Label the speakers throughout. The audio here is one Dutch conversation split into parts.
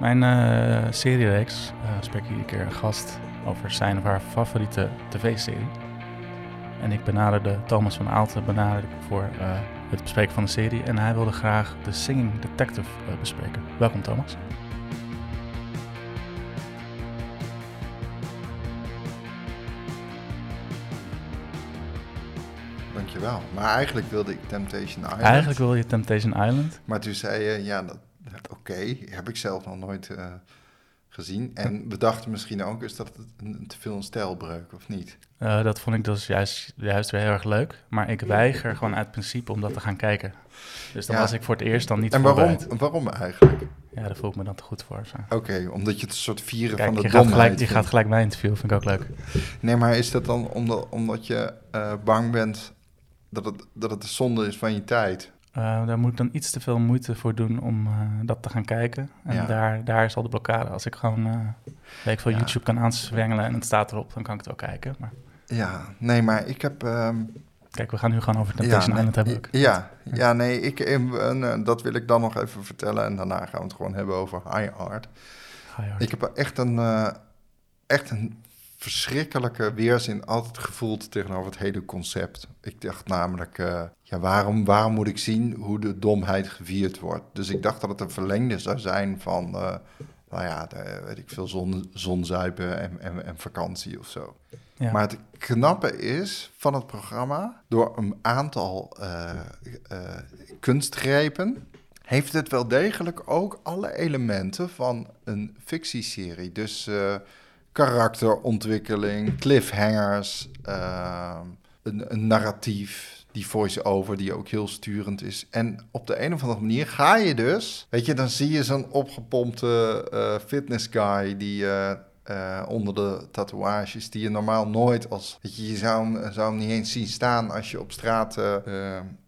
Speaker 1: Mijn uh, seriereeks uh, spreek iedere keer een gast over zijn of haar favoriete tv-serie. En ik benaderde Thomas van Aalten benaderde voor uh, het bespreken van de serie en hij wilde graag The Singing Detective bespreken. Welkom Thomas.
Speaker 2: Dankjewel. Maar eigenlijk wilde ik Temptation Island.
Speaker 1: Eigenlijk wilde je Temptation Island.
Speaker 2: Maar toen zei je, ja, dat, oké, heb ik zelf nog nooit uh, gezien. En we dachten misschien ook eens dat het een, te veel een stijlbreuk, of niet?
Speaker 1: Uh, dat vond ik dus juist, juist weer heel erg leuk. Maar ik weiger gewoon uit principe om dat te gaan kijken. Dus dan ja. was ik voor het eerst dan niet
Speaker 2: En waarom, waarom eigenlijk?
Speaker 1: Ja, daar voel ik me dan te goed voor.
Speaker 2: Oké, okay, omdat je het een soort vieren
Speaker 1: Kijk,
Speaker 2: van de
Speaker 1: je
Speaker 2: domheid
Speaker 1: gaat gelijk, Je gaat gelijk mij interviewen, vind ik ook leuk.
Speaker 2: Nee, maar is dat dan omdat, omdat je uh, bang bent dat het, dat het de zonde is van je tijd?
Speaker 1: Uh, daar moet ik dan iets te veel moeite voor doen om uh, dat te gaan kijken. En ja. daar, daar is al de blokkade. Als ik gewoon uh, weet veel ja. YouTube kan aanzwengelen en het staat erop, dan kan ik het ook kijken. Maar...
Speaker 2: Ja, nee, maar ik heb... Um...
Speaker 1: Kijk, we gaan nu gewoon over Temptation ja, Island
Speaker 2: nee,
Speaker 1: hebben. Ook.
Speaker 2: Ja, ja, nee, ik, dat wil ik dan nog even vertellen. En daarna gaan we het gewoon hebben over High Art.
Speaker 1: High art.
Speaker 2: Ik heb echt een, echt een verschrikkelijke weerzin altijd gevoeld tegenover het hele concept. Ik dacht namelijk, uh, ja, waarom, waarom moet ik zien hoe de domheid gevierd wordt? Dus ik dacht dat het een verlengde zou zijn van, uh, nou ja, de, weet ik veel, zon, zonzuipen en, en, en vakantie of zo. Ja. Maar het knappe is van het programma, door een aantal uh, kunstgrepen, heeft het wel degelijk ook alle elementen van een fictieserie. Dus karakterontwikkeling, cliffhangers, uh, een, een, narratief, die voice-over die ook heel sturend is. En op de een of andere manier ga je dus, weet je, dan zie je zo'n opgepompte uh, fitness guy die uh, onder de tatoeages, die je normaal nooit als, weet je, je zou hem, zou hem niet eens zien staan als je op straat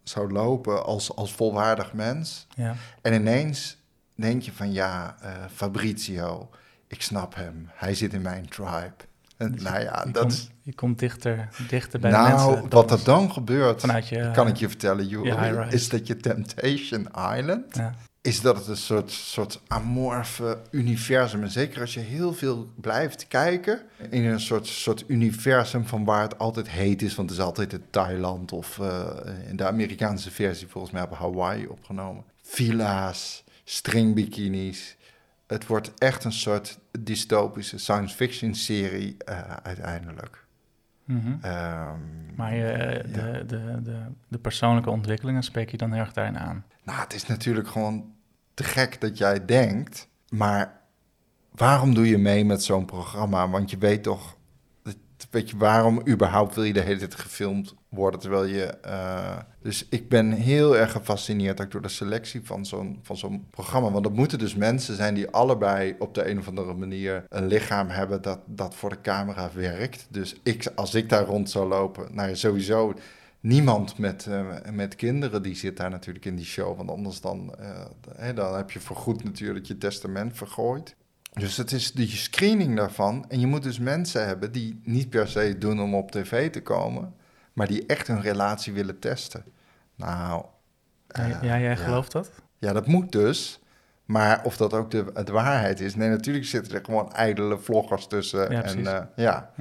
Speaker 2: zou lopen als, als volwaardig mens.
Speaker 1: Ja.
Speaker 2: En ineens denk je van ja, Fabrizio ik snap hem. Hij zit in mijn tribe. En, dus nou ja,
Speaker 1: je,
Speaker 2: dat
Speaker 1: komt, je komt dichter, dichter bij
Speaker 2: nou,
Speaker 1: de mensen.
Speaker 2: Nou, wat er dan gebeurt,
Speaker 1: je,
Speaker 2: kan ik je vertellen,
Speaker 1: je
Speaker 2: is dat je Temptation Island,
Speaker 1: ja.
Speaker 2: is dat het een soort, soort amorfe universum. En zeker als je heel veel blijft kijken in een soort, soort universum van waar het altijd heet is, want het is altijd in Thailand of uh, in de Amerikaanse versie volgens mij op Hawaii opgenomen. Villa's, stringbikinis het wordt echt een soort dystopische science fiction serie uh, uiteindelijk.
Speaker 1: Mm -hmm.
Speaker 2: um,
Speaker 1: maar je, uh, de, ja. de, de, de, persoonlijke ontwikkelingen spreek je dan heel erg daarin aan?
Speaker 2: Nou, het is natuurlijk gewoon te gek dat jij denkt, maar waarom doe je mee met zo'n programma? Want je weet toch, weet je, waarom überhaupt wil je de hele tijd gefilmd worden terwijl je. Uh, dus ik ben heel erg gefascineerd door de selectie van zo'n, van zo'n programma. Want dat moeten dus mensen zijn die allebei op de een of andere manier een lichaam hebben dat, dat voor de camera werkt. Dus ik, als ik daar rond zou lopen, nou ja, sowieso. Niemand met, uh, met kinderen die zit daar natuurlijk in die show. Want anders dan, uh, dan heb je voorgoed natuurlijk je testament vergooid. Dus het is de screening daarvan. En je moet dus mensen hebben die niet per se doen om op tv te komen, maar die echt hun relatie willen testen. Nou.
Speaker 1: Uh, ja, jij ja. gelooft dat?
Speaker 2: Ja, dat moet dus. Maar of dat ook de, de waarheid is. Nee, natuurlijk zitten er gewoon ijdele vloggers tussen.
Speaker 1: Ja,
Speaker 2: en uh, ja. ja.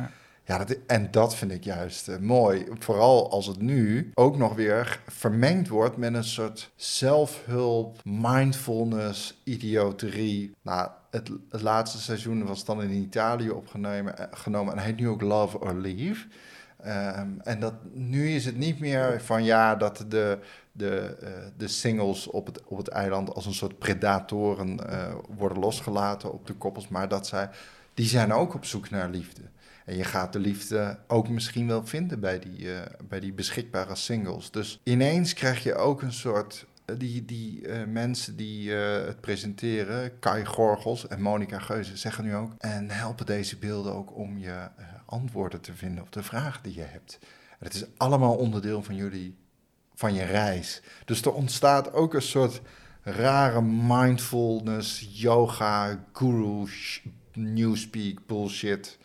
Speaker 2: Ja, dat, en dat vind ik juist uh, mooi. Vooral als het nu ook nog weer vermengd wordt met een soort zelfhulp, mindfulness, idioterie. Nou, het, het, laatste seizoen was dan in Italië opgenomen genomen, en heet nu ook Love or Leave. Um, en dat, nu is het niet meer van ja, dat de, de, uh, de singles op het, op het eiland als een soort predatoren uh, worden losgelaten op de koppels, maar dat zij, die zijn ook op zoek naar liefde. En je gaat de liefde ook misschien wel vinden bij die, uh, bij die beschikbare singles. Dus ineens krijg je ook een soort die, die mensen die het presenteren, Kai Gorgels en Monica Geuze, zeggen nu ook. En helpen deze beelden ook om je antwoorden te vinden op de vragen die je hebt. En het is allemaal onderdeel van jullie, van je reis. Dus er ontstaat ook een soort rare mindfulness, yoga, guru, newspeak, bullshit.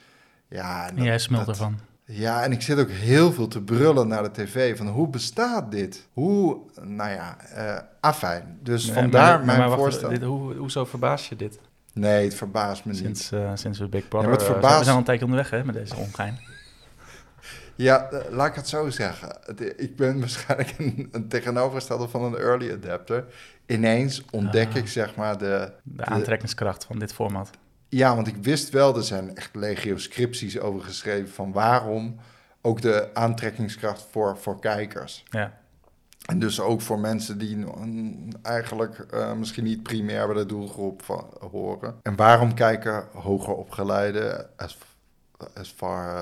Speaker 2: Ja,
Speaker 1: en, dat, jij smelt dat, ervan.
Speaker 2: Ja, en ik zit ook heel veel te brullen naar de tv van hoe bestaat dit? Hoe, nou ja, uh, afijn. Dus
Speaker 1: Nee,
Speaker 2: vandaar
Speaker 1: maar,
Speaker 2: mijn
Speaker 1: maar wacht,
Speaker 2: voorstel.
Speaker 1: Dit, hoe, hoezo verbaas je dit?
Speaker 2: Nee, het verbaast me niet.
Speaker 1: Sinds, uh, sinds we Big Brother...
Speaker 2: Ja,
Speaker 1: uh,
Speaker 2: verbaast...
Speaker 1: we zijn al een tijdje onderweg hè, met deze ongein.
Speaker 2: Ja, uh, laat ik het zo zeggen. Ik ben waarschijnlijk een, een tegenovergestelde van een early adapter. Ineens ontdek
Speaker 1: Ah.
Speaker 2: ik zeg maar de...
Speaker 1: De aantrekkingskracht van dit format.
Speaker 2: Ja, want ik wist wel, er zijn echt legio scripties over geschreven... van waarom ook de aantrekkingskracht voor, voor kijkers.
Speaker 1: Ja.
Speaker 2: En dus ook voor mensen die eigenlijk uh, misschien niet primair bij de doelgroep van, horen. En waarom kijken hoger opgeleiden, as, as far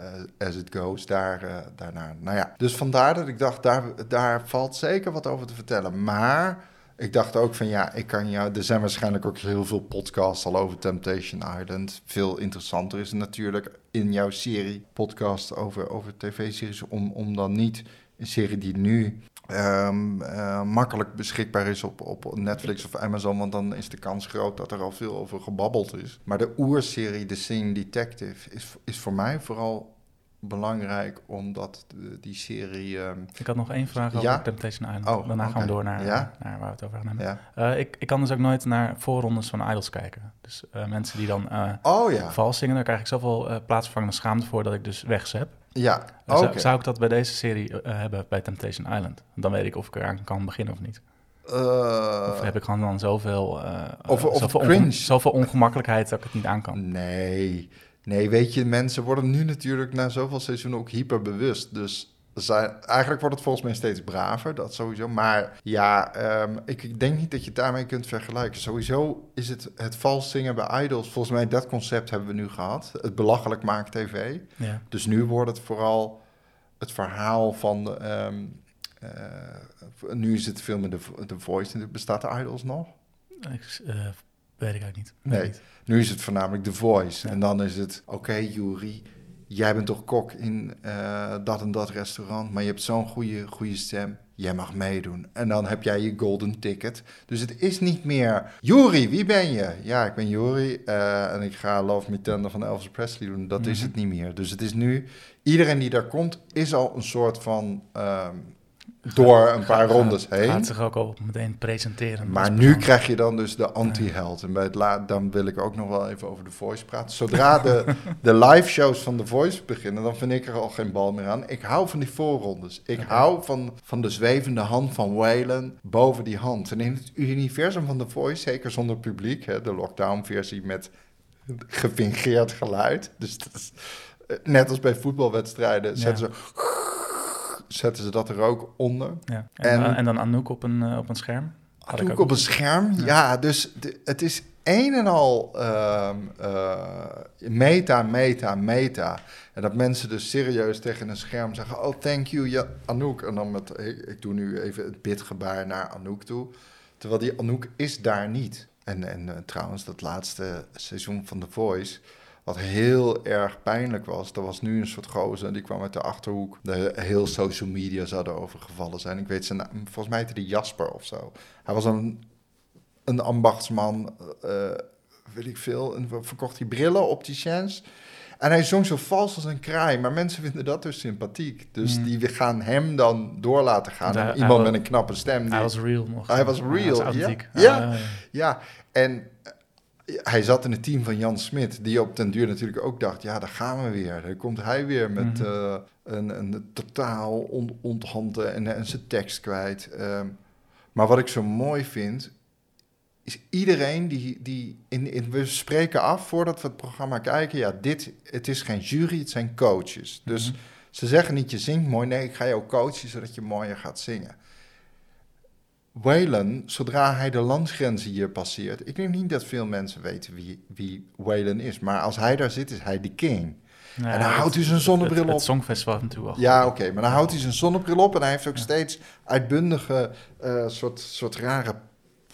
Speaker 2: uh, as it goes, daar, uh, daarnaar? Nou ja, dus vandaar dat ik dacht, daar, daar valt zeker wat over te vertellen. Maar ik dacht ook van ja, ik kan jou. Er zijn waarschijnlijk ook heel veel podcasts al over Temptation Island. Veel interessanter is het natuurlijk in jouw serie podcast over, over tv-series om, om dan niet een serie die nu um, uh, makkelijk beschikbaar is op, op Netflix of Amazon, want dan is de kans groot dat er al veel over gebabbeld is. Maar de oerserie The Singing Detective is, is voor mij vooral belangrijk omdat de, die serie. Um,
Speaker 1: ik had nog één vraag over
Speaker 2: ja?
Speaker 1: Temptation Island.
Speaker 2: Oh,
Speaker 1: Daarna
Speaker 2: okay.
Speaker 1: gaan we door naar,
Speaker 2: ja?
Speaker 1: naar waar we het over gaan hebben.
Speaker 2: Ja.
Speaker 1: Uh, ik, ik kan dus ook nooit naar voorrondes van idols kijken. Dus uh, mensen die dan
Speaker 2: oh, ja.
Speaker 1: vals zingen, daar krijg ik zoveel plaatsvervangende schaamte voor dat ik dus wegzep.
Speaker 2: Ja,
Speaker 1: zou,
Speaker 2: okay.
Speaker 1: zou ik dat bij deze serie uh, hebben bij Temptation Island? Dan weet ik of ik eraan kan beginnen of niet.
Speaker 2: Uh,
Speaker 1: of heb ik gewoon dan zoveel, uh,
Speaker 2: of, of
Speaker 1: zoveel, onge zoveel ongemakkelijkheid dat ik het niet aan kan?
Speaker 2: Nee, nee, weet je, mensen worden nu natuurlijk na zoveel seizoenen ook hyperbewust. Dus zijn, eigenlijk wordt het volgens mij steeds braver, dat sowieso. Maar ja, um, ik denk niet dat je het daarmee kunt vergelijken. Sowieso is het het vals zingen bij idols. Volgens mij dat concept hebben we nu gehad. Het belachelijk maken tv.
Speaker 1: Ja.
Speaker 2: Dus nu wordt het vooral het verhaal van... De, um, uh, nu is het veel met de, de Voice. Bestaat de idols nog?
Speaker 1: Ik, uh, weet ik eigenlijk niet.
Speaker 2: Nee, nu is het voornamelijk The Voice.
Speaker 1: Ja.
Speaker 2: En dan is het, oké okay, Jury, jij bent toch kok in uh, dat en dat restaurant, maar je hebt zo'n goede, goede stem. Jij mag meedoen. En dan heb jij je golden ticket. Dus het is niet meer... Jury, wie ben je? Ja, ik ben Jury uh, en ik ga Love Me Tender van Elvis Presley doen. Dat mm -hmm. is het niet meer. Dus het is nu... Iedereen die daar komt, is al een soort van... Um, door een paar rondes heen.
Speaker 1: Gaat zich ook al meteen presenteren.
Speaker 2: Maar nu krijg je dan dus de anti-held. En bij het la dan wil ik ook nog wel even over The Voice praten. Zodra de, de live shows van The Voice beginnen, dan vind ik er al geen bal meer aan. Ik hou van die voorrondes. Ik okay. hou van, van de zwevende hand van Waylon boven die hand. En in het universum van The Voice, zeker zonder publiek, hè, de lockdown-versie met gefingeerd geluid. Dus dat is, net als bij voetbalwedstrijden zetten ja. ze zetten ze dat er ook onder.
Speaker 1: Ja. En, en, en, dan Anouk op een, uh, op een scherm?
Speaker 2: Anouk op een scherm, ja. ja dus de, het is een en al uh, uh, meta, meta, meta. En dat mensen dus serieus tegen een scherm zeggen... oh, thank you, ja, Anouk. En dan met, ik, ik doe nu even het bidgebaar naar Anouk toe. Terwijl die Anouk is daar niet. En, en trouwens, dat laatste seizoen van The Voice... Wat heel erg pijnlijk was, er was nu een soort gozer, die kwam uit de Achterhoek. De heel social media zouden overgevallen zijn. Ik weet zijn naam, volgens mij heette die Jasper of zo. Hij was een, een ambachtsman, uh, weet ik veel, en verkocht die brillen, opticiens. En hij zong zo vals als een kraai, maar mensen vinden dat dus sympathiek. Dus mm. die gaan hem dan door laten gaan. Iemand met een knappe stem. Die,
Speaker 1: hij was real nog.
Speaker 2: Hij was real,
Speaker 1: hij was
Speaker 2: ja.
Speaker 1: Ah,
Speaker 2: Ja, ja. En hij zat in het team van Jan Smit, die op den duur natuurlijk ook dacht: ja, daar gaan we weer. Dan komt hij weer met mm -hmm. uh, een, een, totaal on, onthanden en, en zijn tekst kwijt. Um, maar wat ik zo mooi vind, is iedereen die. die in, in, we spreken af voordat we het programma kijken: ja, dit, het is geen jury, het zijn coaches. Dus mm -hmm. ze zeggen niet: je zingt mooi. Nee, ik ga jou coachen zodat je mooier gaat zingen. Waylon, zodra hij de landsgrenzen hier passeert... ik denk niet dat veel mensen weten wie, wie Waylon is... maar als hij daar zit, is hij de king. En dan houdt hij zijn zonnebril
Speaker 1: het, het,
Speaker 2: op.
Speaker 1: Het Songfestival natuurlijk wel.
Speaker 2: Ja, oké, okay, maar dan houdt hij zijn zonnebril op... en hij heeft ook ja. steeds uitbundige, uh, soort, soort rare...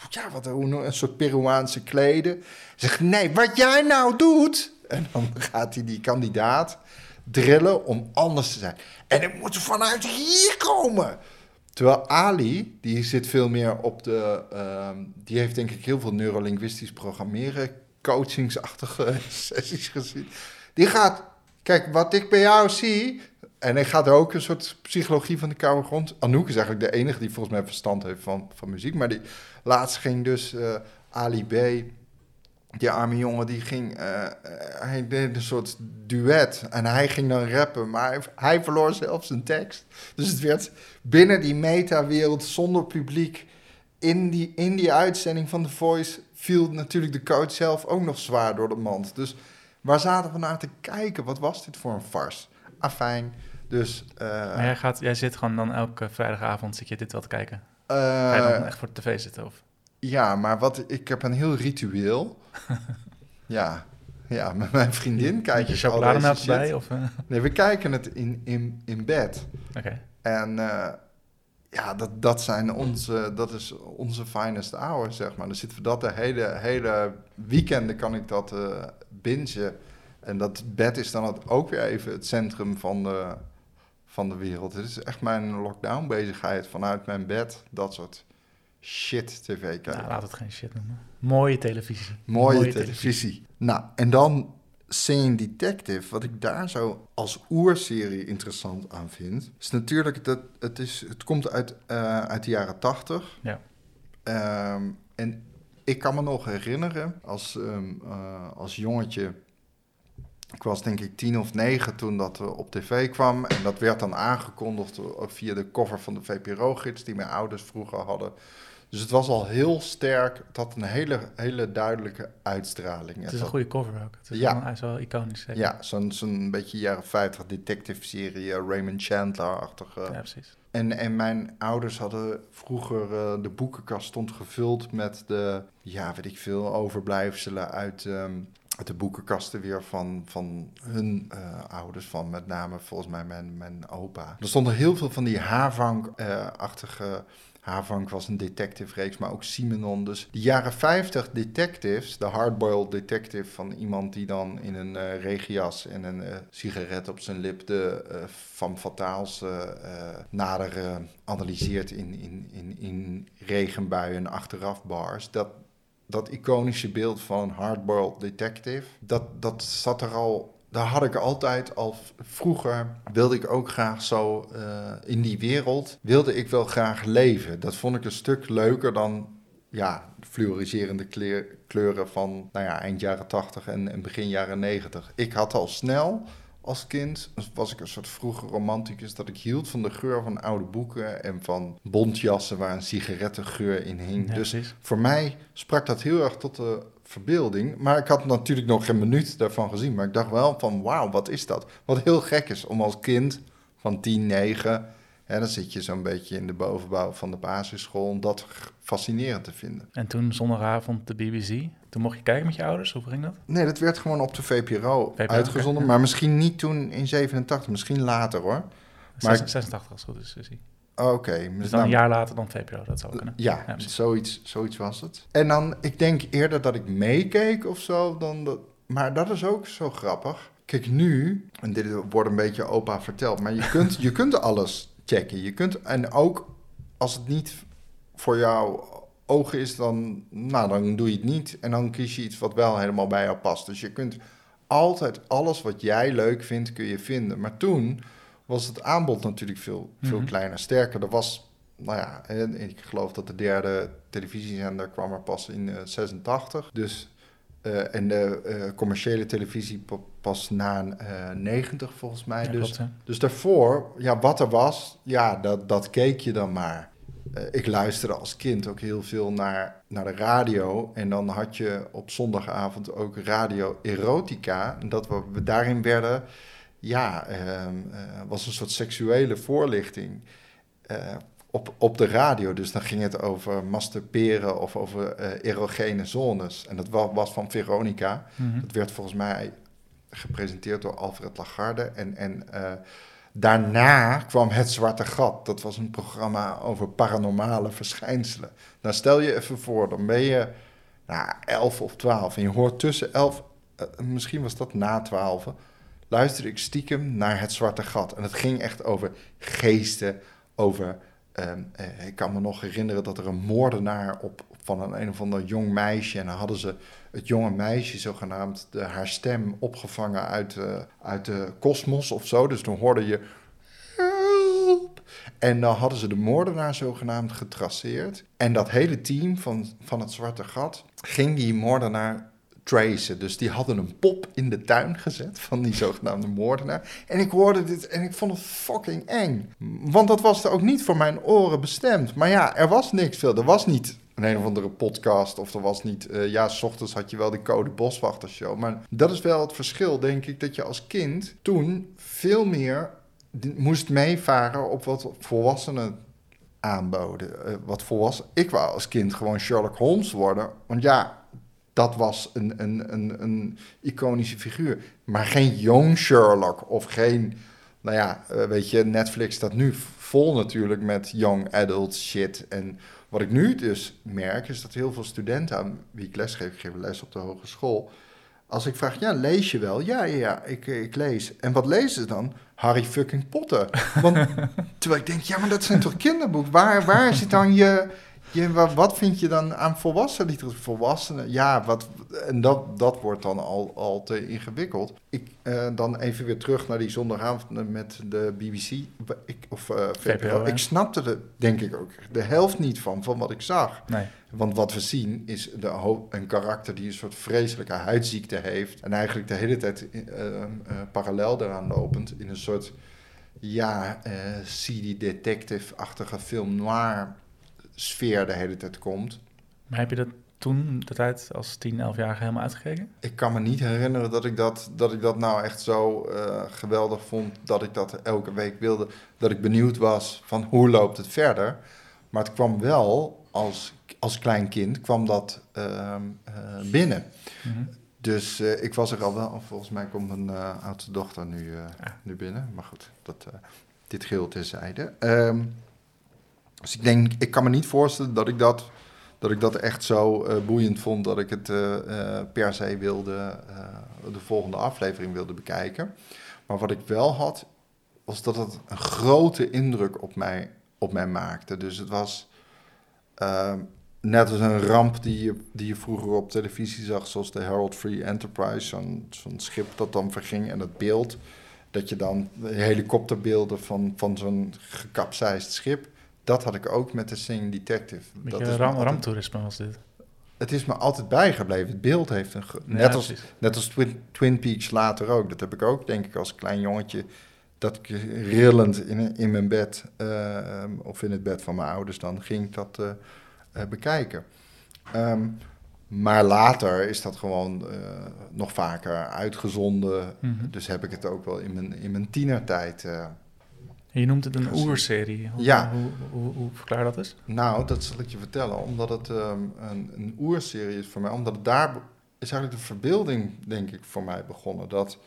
Speaker 2: ja, wat, een soort Peruaanse kleden. Zegt, nee, wat jij nou doet... en dan gaat hij die kandidaat drillen om anders te zijn. En het moet vanuit hier komen... Terwijl Ali, die zit veel meer op de... Um, die heeft denk ik heel veel neurolinguistisch programmeren... coachingsachtige sessies gezien. Die gaat... Kijk, wat ik bij jou zie... En hij gaat ook een soort psychologie van de koude grond. Anouk is eigenlijk de enige die volgens mij verstand heeft van, van muziek. Maar die laatst ging dus uh, Ali B... die arme jongen die ging, eh, eh, hij deed een soort duet en hij ging dan rappen, maar hij, hij verloor zelfs zijn tekst. Dus het werd binnen die metawereld zonder publiek in die, in die uitzending van The Voice viel natuurlijk de coach zelf ook nog zwaar door de mand. Dus waar zaten we naar te kijken? Wat was dit voor een farce? Afijn, dus... Uh,
Speaker 1: maar jij, gaat, jij zit gewoon dan elke vrijdagavond, zit je dit wel te kijken? Uh, Ga je dan echt voor de tv zitten? Of?
Speaker 2: Ja, maar wat, ik heb een heel ritueel. ja, ja, met mijn vriendin kijk
Speaker 1: je chocolademelk erbij? Of, uh?
Speaker 2: Nee, we kijken het in, in, in bed.
Speaker 1: Oké.
Speaker 2: En uh, ja, dat, dat zijn onze, dat is onze finest hours, zeg maar. Dan zitten we dat de hele, hele weekenden kan ik dat uh, bingen. En dat bed is dan ook weer even het centrum van de, van de wereld. Het is echt mijn lockdown bezigheid vanuit mijn bed, dat soort shit tv kijken.
Speaker 1: Nou, laat het geen shit noemen. Mooie televisie.
Speaker 2: Mooie, televisie. televisie. Nou, en dan Sane Detective, wat ik daar zo als oerserie interessant aan vind, is natuurlijk dat het, is, het komt uit, uh, uit de jaren tachtig.
Speaker 1: Ja.
Speaker 2: Um, en ik kan me nog herinneren als, um, uh, als jongetje. Ik was denk ik tien of negen toen dat uh, op tv kwam. En dat werd dan aangekondigd via de cover van de VPRO-gids die mijn ouders vroeger hadden. Dus het was al heel sterk. Het had een hele, hele duidelijke uitstraling.
Speaker 1: Het is een goede cover ook. Het is ja. is wel iconisch. Zeker.
Speaker 2: Ja, zo'n zo'n beetje jaren 50 detective-serie, uh, Raymond Chandler-achtige.
Speaker 1: Ja, precies.
Speaker 2: En, en mijn ouders hadden vroeger, uh, de boekenkast stond gevuld met de, ja, weet ik veel, overblijfselen uit, um, uit de boekenkasten weer van, van hun uh, ouders, van met name volgens mij mijn, mijn opa. Er stonden heel veel van die Havang-achtige Havank was een detective-reeks, maar ook Simenon. Dus de jaren 50 detectives, de hardboiled detective van iemand die dan in een uh, regias en een uh, sigaret op zijn lip de uh, van fataals nader analyseert in, in, in, in regenbuien achteraf bars. Dat, dat iconische beeld van een hardboiled detective, dat, dat zat er al daar had ik altijd al vroeger wilde ik ook graag zo uh, in die wereld wilde ik wel graag leven. Dat vond ik een stuk leuker dan ja, fluoriserende kleuren van nou ja, eind jaren 80 en, en begin jaren 90. Ik had al snel als kind was ik een soort vroege romanticus dat ik hield van de geur van oude boeken en van bontjassen waar een sigarettengeur in hing. dus voor mij sprak dat heel erg tot de verbeelding. Maar ik had natuurlijk nog geen minuut daarvan gezien. Maar ik dacht wel van wauw, wat is dat? Wat heel gek is om als kind van 10, 9... Hè, dan zit je zo'n beetje in de bovenbouw van de basisschool... om dat fascinerend te vinden.
Speaker 1: En toen zondagavond de BBC... Toen mocht je kijken met je ouders? Hoe ging dat?
Speaker 2: Nee, dat werd gewoon op de VPRO, uitgezonden. Maar misschien niet toen in 87, misschien later hoor.
Speaker 1: Maar 86 als het goed is, zie
Speaker 2: Oké.
Speaker 1: dus dan een jaar later dan VPRO, dat zou kunnen.
Speaker 2: Ja, ja zoiets, zoiets was het. En dan, ik denk eerder dat ik meekeek of zo, dan dat, maar dat is ook zo grappig. Kijk, nu, en dit wordt een beetje opa verteld, maar je kunt, je kunt alles checken. Je kunt, en ook als het niet voor jouw ogen is, dan, nou, dan doe je het niet. En dan kies je iets wat wel helemaal bij jou past. Dus je kunt altijd alles wat jij leuk vindt, kun je vinden. Maar toen was het aanbod natuurlijk veel, veel mhm. kleiner. Sterker, er was, nou ja, ik geloof dat de derde televisiezender kwam er pas in uh, 86. Dus, uh, en de uh, commerciële televisie pas na 90 volgens mij. dus, dus daarvoor, ja, wat er was, ja, dat, dat keek je dan maar. ik luisterde als kind ook heel veel naar, naar de radio. En dan had je op zondagavond ook radio erotica. En dat we daarin werden ja, uh, was een soort seksuele voorlichting uh, op, op de radio. Dus dan ging het over masturberen of over uh, erogene zones. En dat was, van Veronica. Mm Dat werd volgens mij gepresenteerd door Alfred Lagarde. En, en daarna kwam Het Zwarte Gat. Dat was een programma over paranormale verschijnselen. Nou, stel je even voor, dan ben je nou, elf of twaalf. En je hoort tussen elf, misschien was dat na twaalf luisterde ik stiekem naar het zwarte gat. En het ging echt over geesten, over... Ehm, eh, ik kan me nog herinneren dat er een moordenaar op, van een, een of ander jong meisje... en dan hadden ze het jonge meisje zogenaamd de, haar stem opgevangen uit, uh, uit de kosmos of zo. Dus dan hoorde je... Help! En dan hadden ze de moordenaar zogenaamd getraceerd. En dat hele team van, van het Zwarte Gat ging die moordenaar tracen. Dus die hadden een pop in de tuin gezet van die zogenaamde moordenaar. En ik hoorde dit en ik vond het fucking eng. Want dat was er ook niet voor mijn oren bestemd. Maar ja, er was niks veel. Er was niet een een of andere podcast of er was niet... Uh, ja, s ochtends had je wel die Code Boswachtershow. Maar dat is wel het verschil, denk ik, dat je als kind toen veel meer moest meevaren op wat volwassenen aanboden. Uh, wat volwassen. Ik wou als kind gewoon Sherlock Holmes worden. Want ja, dat was een, een, een, een iconische figuur. Maar geen Young Sherlock of geen. Nou ja, uh, weet je, Netflix staat nu vol natuurlijk met young adult shit. En wat ik nu dus merk, is dat heel veel studenten aan wie ik lesgeef, ik geef les op de hogeschool. Als ik vraag, ja, lees je wel? Ja, ja, ja ik, ik lees. En wat lezen ze dan? Harry fucking Potter. Want terwijl ik denk, ja, maar dat zijn toch kinderboeken? Waar, waar zit dan je, wat, vind je dan aan volwassen literatuur? Volwassenen, ja, wat, en dat, dat wordt dan al, al te ingewikkeld. Ik, uh, dan even weer terug naar die zondagavond met de BBC ik, of uh, VPRO. Ik snapte er, denk ik ook, de helft niet van, van wat ik zag.
Speaker 1: Nee.
Speaker 2: Want wat we zien is de een karakter die een soort vreselijke huidziekte heeft. En eigenlijk de hele tijd uh, parallel daaraan lopend in een soort, ja, CD detective-achtige film noir sfeer de hele tijd komt.
Speaker 1: Maar heb je dat toen, de tijd als 10, 11-jarige, helemaal uitgekeken?
Speaker 2: Ik kan me niet herinneren dat ik dat, dat, ik dat nou echt zo uh, geweldig vond. Dat ik dat elke week wilde. Dat ik benieuwd was van hoe loopt het verder. Maar het kwam wel als, als klein kind kwam dat uh, uh, binnen. Mm -hmm. Dus uh, ik was er al wel. Volgens mij komt mijn oudste dochter nu, ja. nu binnen. Maar goed, dat, dit geheel terzijde. Um, dus ik denk, ik kan me niet voorstellen dat ik dat, dat, ik dat echt zo uh, boeiend vond dat ik het uh, uh, per se wilde, de volgende aflevering wilde bekijken. Maar wat ik wel had, was dat het een grote indruk op mij, op mij maakte. Dus het was ehm, net als een ramp die je, die je vroeger op televisie zag, zoals de Herald Free Enterprise, zo'n zo'n schip dat dan verging en het beeld. Dat je dan helikopterbeelden van, van zo'n gekapseisd schip dat had ik ook met de Singing Detective. Dat is
Speaker 1: ram, altijd, ramtoerisme was dit.
Speaker 2: Het is me altijd bijgebleven. Het beeld heeft een... Net, ja, als, net als Twin, Twin, Peaks later ook. Dat heb ik ook, denk ik, als klein jongetje... dat ik rillend in, in mijn bed... Uh, of in het bed van mijn ouders dan... ging ik dat uh, uh, bekijken. Um, maar later is dat gewoon nog vaker uitgezonden. Mm -hmm. Dus heb ik het ook wel in mijn, in mijn tienertijd
Speaker 1: je noemt het een oerserie. Hoe,
Speaker 2: ja.
Speaker 1: Hoe, hoe, hoe, verklaar dat eens?
Speaker 2: Nou, dat zal ik je vertellen. Omdat het um, een, een oerserie is voor mij. Omdat het daar is eigenlijk de verbeelding, denk ik, voor mij begonnen. Dat,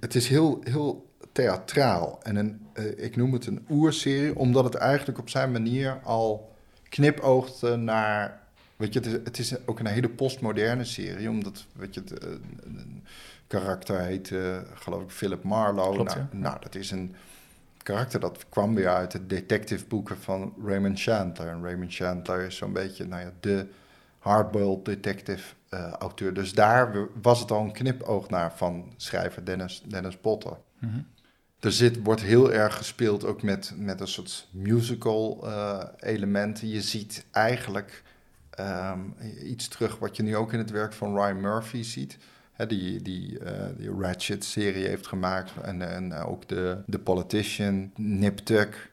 Speaker 2: het is heel, heel theatraal. En een, uh, ik noem het een oerserie, omdat het eigenlijk op zijn manier al knipoogde naar... Weet je, het is, het is ook een hele postmoderne serie, omdat, weet je, het, uh, een karakter heet, uh, geloof ik, Philip Marlowe.
Speaker 1: Klopt,
Speaker 2: nou,
Speaker 1: ja.
Speaker 2: nou, dat is een karakter dat kwam weer uit de detective boeken van Raymond Chandler. En Raymond Chandler is zo'n beetje nou ja, de hardboiled detective uh, auteur. Dus daar was het al een knipoog naar van schrijver Dennis, Dennis Potter.
Speaker 1: Mm -hmm.
Speaker 2: Er zit, wordt heel erg gespeeld ook met, met een soort musical uh, elementen. Je ziet eigenlijk um, iets terug wat je nu ook in het werk van Ryan Murphy ziet die, die, uh, die Ratchet-serie heeft gemaakt. En, en ook de, de Politician, Nip Tuck.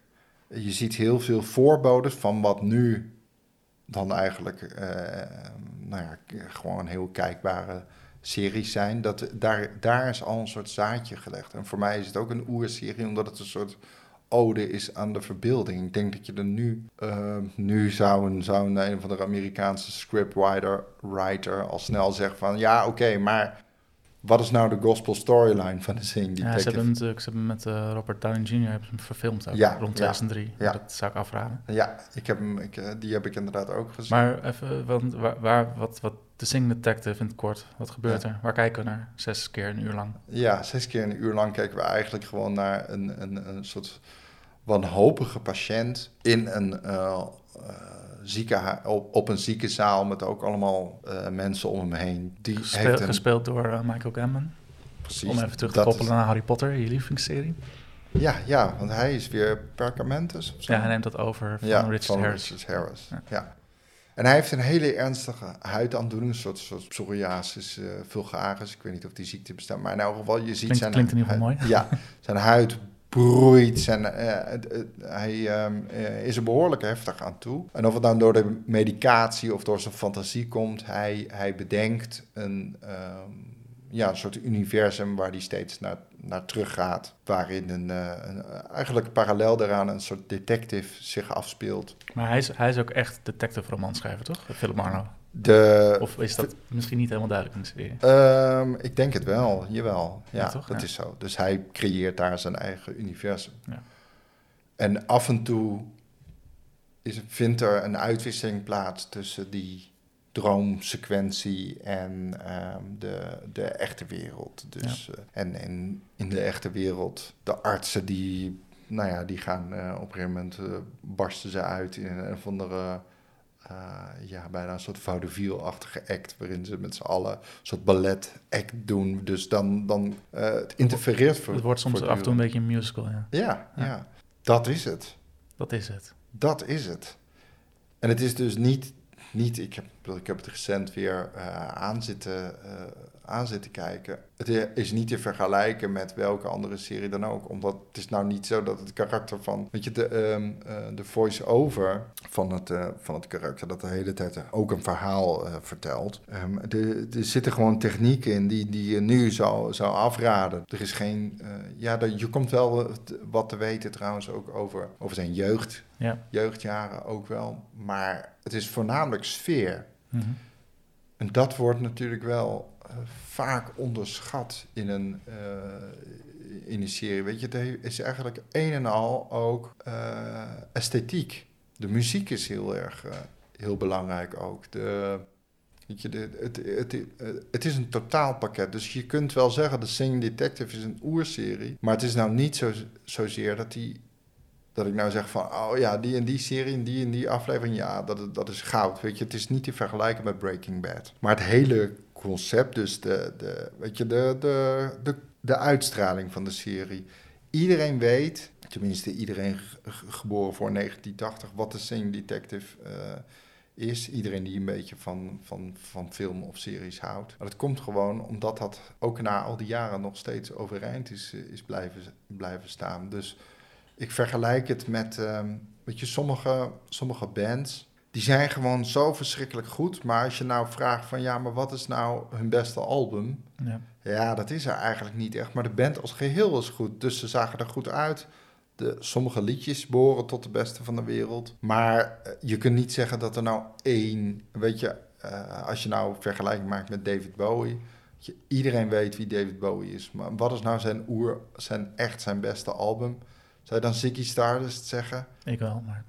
Speaker 2: Je ziet heel veel voorboden van wat nu dan eigenlijk uh, nou ja, gewoon heel kijkbare series zijn. Dat, daar, daar is al een soort zaadje gelegd. En voor mij is het ook een oerserie, omdat het een soort ode is aan de verbeelding. Ik denk dat je er nu, uh, nu zou een, zou een, een van de Amerikaanse scriptwriter writer al snel zeggen van ja, oké, okay, maar wat is nou de gospel storyline van de Detective?
Speaker 1: Ja, ze hebben ze hebben met uh, Robert Downey Jr. hebben ze hem verfilmd ook, ja, rond 2003. Ja, ja. Dat zou ik afraden.
Speaker 2: Ja, ik heb hem, ik, die heb ik inderdaad ook gezien.
Speaker 1: Maar even, want waar, waar wat, wat de Sing Detective in het kort, wat gebeurt er? Waar kijken we naar? Zes keer een uur lang?
Speaker 2: Ja, zes keer een uur lang kijken we eigenlijk gewoon naar een, een, een soort wanhopige patiënt in een uh, zieke, op, op een ziekenzaal met ook allemaal uh, mensen om hem heen. Die
Speaker 1: Gespeel,
Speaker 2: heeft een,
Speaker 1: gespeeld door Michael Gambon.
Speaker 2: Precies.
Speaker 1: Om even terug te koppelen is, naar Harry Potter, je lievelingsserie.
Speaker 2: Ja, ja, want hij is weer Perkamentus of zo.
Speaker 1: Ja, hij neemt dat over van
Speaker 2: ja,
Speaker 1: Richard
Speaker 2: van
Speaker 1: Harris.
Speaker 2: Richard Harris. Ja. ja. En hij heeft een hele ernstige huidaandoening, een soort, soort psoriasis uh, vulgaris. Ik weet niet of die ziekte bestaat, maar in elk geval, je ziet
Speaker 1: klinkt,
Speaker 2: zijn...
Speaker 1: Klinkt in ieder geval mooi.
Speaker 2: Ja, zijn huid broeit. Zijn, uh, hij um, is er behoorlijk heftig aan toe. En of het dan door de medicatie of door zijn fantasie komt, hij, hij bedenkt een, um, ja, een soort universum waar hij steeds naar, naar terug gaat. Waarin een, uh, een, eigenlijk parallel daaraan een soort detective zich afspeelt.
Speaker 1: Maar hij is, hij is ook echt detective romanschrijver, toch? Philip Marlowe.
Speaker 2: De,
Speaker 1: of is dat misschien niet helemaal duidelijk in de
Speaker 2: serie? Um, ik denk het wel, jawel. Ja, ja toch? dat
Speaker 1: ja.
Speaker 2: is zo. Dus hij creëert daar zijn eigen universum.
Speaker 1: Ja.
Speaker 2: En af en toe is, vindt er een uitwisseling plaats tussen die droomsequentie en um, de, de echte wereld. Dus, ja. uh, en, en in de echte wereld, de artsen die, nou ja, die gaan uh, op een gegeven moment uh, barsten ze uit in een of andere uh, ja, bijna een soort vaudeville-achtige act, waarin ze met z'n allen een soort ballet-act doen. Dus dan, dan uh, het interfereert voor.
Speaker 1: Het wordt soms af en toe een beetje een musical, ja.
Speaker 2: Ja, ja. ja. Dat is het.
Speaker 1: Dat is het.
Speaker 2: Dat is het. En het is dus niet, niet ik, heb, ik heb het recent weer uh, aan, zitten, aan zitten kijken. Het is niet te vergelijken met welke andere serie dan ook. Omdat het is nou niet zo dat het karakter van... Weet je, de, um, uh, de voice-over van het, van het karakter... dat de hele tijd ook een verhaal vertelt. Um, er, er zitten gewoon technieken in die, die je nu zou, zou afraden. Er is geen... ja, de, je komt wel wat te weten trouwens ook over, over zijn jeugd.
Speaker 1: Ja.
Speaker 2: Jeugdjaren ook wel. Maar het is voornamelijk sfeer.
Speaker 1: -hmm.
Speaker 2: En dat wordt natuurlijk wel uh, vaak onderschat in een, uh, in serie. Weet je, het is eigenlijk een en al ook uh, esthetiek. De muziek is heel erg heel belangrijk ook. De, weet je, het, het, het, het, is een totaalpakket. Dus je kunt wel zeggen, de Singing Detective is een oerserie. Maar het is nou niet zo, zozeer dat die dat ik nou zeg van, oh ja, die en die serie en die en die aflevering, ja, dat, dat is goud. Weet je, het is niet te vergelijken met Breaking Bad. Maar het hele concept, dus de, de, weet je, de, de, de, de uitstraling van de serie. Iedereen weet, tenminste iedereen geboren voor 1980, wat de Singing Detective uh, is. Iedereen die een beetje van, van, van film of series houdt. Dat komt gewoon omdat dat ook na al die jaren nog steeds overeind is, is blijven, blijven staan. Dus ik vergelijk het met, um, weet je, sommige, sommige bands, die zijn gewoon zo verschrikkelijk goed. Maar als je nou vraagt van, ja, maar wat is nou hun beste album?
Speaker 1: Ja,
Speaker 2: ja dat is er eigenlijk niet echt. Maar de band als geheel is goed. Dus ze zagen er goed uit. De, sommige liedjes behoren tot de beste van de wereld. Maar uh, je kunt niet zeggen dat er nou één, weet je, uh, als je nou vergelijking maakt met David Bowie. Je, iedereen weet wie David Bowie is. Maar wat is nou zijn oer, zijn echt zijn beste album? Zou je dan Ziggy Stardust zeggen?
Speaker 1: Ik wel, maar...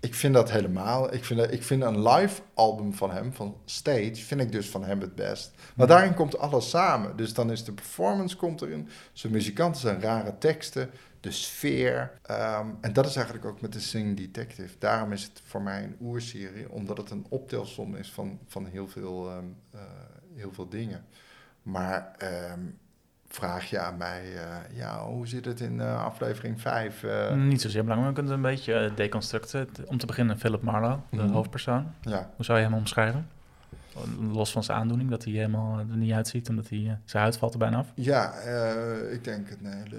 Speaker 2: Ik vind dat helemaal. Ik vind, ik vind een live album van hem, van Stage, vind ik dus van hem het best. Maar daarin komt alles samen. Dus dan is de performance komt erin. Zijn muzikanten zijn rare teksten. De sfeer. Um, en dat is eigenlijk ook met de Sing Detective. Daarom is het voor mij een oerserie. Omdat het een optelsom is van, van heel, veel, um, uh, heel veel dingen. Maar... Um, vraag je aan mij, uh, ja, hoe zit het in uh, aflevering 5? Uh...
Speaker 1: Niet zozeer belangrijk, maar we kunnen een beetje deconstructen. Om te beginnen Philip Marlowe, de
Speaker 2: Mhm.
Speaker 1: hoofdpersoon.
Speaker 2: Ja.
Speaker 1: Hoe zou je hem omschrijven? Los van zijn aandoening, dat hij helemaal er niet uitziet en dat hij, zijn huid valt er bijna af.
Speaker 2: Ja, ik denk een hele